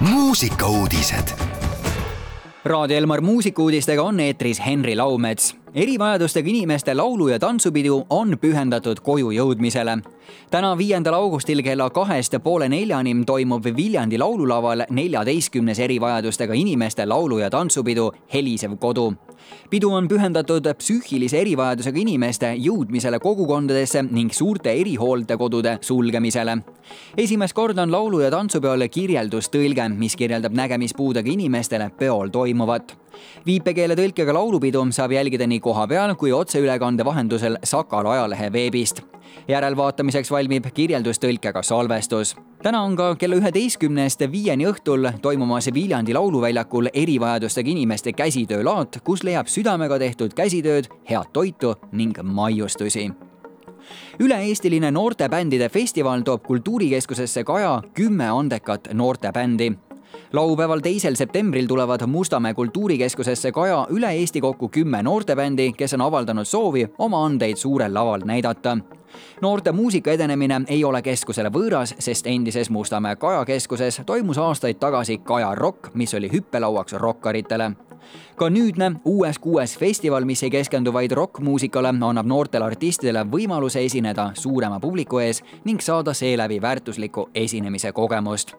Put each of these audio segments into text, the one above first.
muusikauudised. Raadio Elmar muusikuudistega on eetris Henri Laumets erivajadustega inimeste laulu- ja tantsupidu on pühendatud koju jõudmisele. täna, viiendal augustil kella kahest poole neljani toimub Viljandi laululaval neljateistkümnes erivajadustega inimeste laulu- ja tantsupidu Helisev kodu. pidu on pühendatud psüühilise erivajadusega inimeste jõudmisele kogukondadesse ning suurte erihooldekodude sulgemisele. esimest korda on laulu- ja tantsupeol kirjeldustõlge, mis kirjeldab nägemispuudega inimestele peol toimuvat viipekeele tõlkega laulupidu saab jälgida nii kohapeal kui otseülekande vahendusel Sakala ajalehe veebist. järelvaatamiseks valmib kirjeldustõlkega salvestus. täna on ka kella üheteistkümnest viieni õhtul toimumas Viljandi lauluväljakul erivajadustega inimeste käsitöölaat, kus leiab südamega tehtud käsitööd, head toitu ning maiustusi üle-eestiline noortebändide festival toob Kultuurikeskusesse Kaja kümme andekat noortebändi laupäeval, teisel septembril tulevad Mustamäe kultuurikeskusesse Kaja üle Eesti kokku kümme noortebändi, kes on avaldanud soovi oma andeid suurel laval näidata. Noorte muusika edenemine ei ole keskusele võõras, sest endises Mustamäe Kaja keskuses toimus aastaid tagasi Kaja Rock, mis oli hüppelauaks rokkaritele ka nüüdne uues kuues festival, mis ei keskendu vaid rokkmuusikale, annab noortele artistidele võimaluse esineda suurema publiku ees ning saada seeläbi väärtuslikku esinemise kogemust.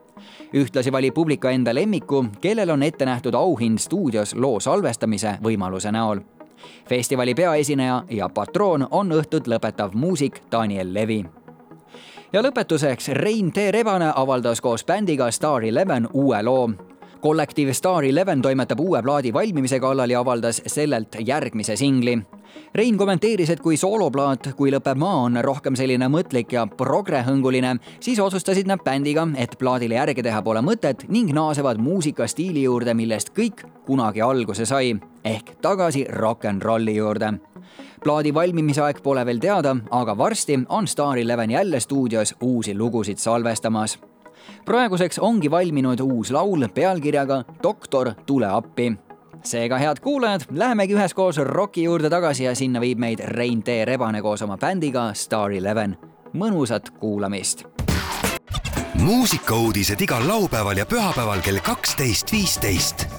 Ühtlasi valib publik ka enda lemmiku, kellel on ette nähtud auhind stuudios loo salvestamise võimaluse näol. festivali peaesineja ja patroon on õhtut lõpetav muusik Daniel Levi. Ja lõpetuseks Rein T. Rebane avaldas koos bändiga Star Eleven uue loo kollektiiv Star Eleven toimetab uue plaadi valmimise kallal ja avaldas sellelt järgmise singli. Rein kommenteeris, et kui sooloplaat Kui lõpeb maa on rohkem selline mõtlik ja progrehõnguline, siis otsustasid nad bändiga, et plaadile järge teha pole mõtet ning naasevad muusikastiili juurde, millest kõik kunagi alguse sai, ehk tagasi rock n rolli juurde plaadi valmimise aeg pole veel teada, aga varsti on Star Eleven jälle stuudios uusi lugusid salvestamas praeguseks ongi valminud uus laul pealkirjaga Doktor, tule appi seega, head kuulajad, lähemegi üheskoos roki juurde tagasi ja sinna viib meid Rein T Rebane koos oma bändiga Star Eleven. mõnusat kuulamist. muusikauudised igal laupäeval ja pühapäeval kell kaksteist, viisteist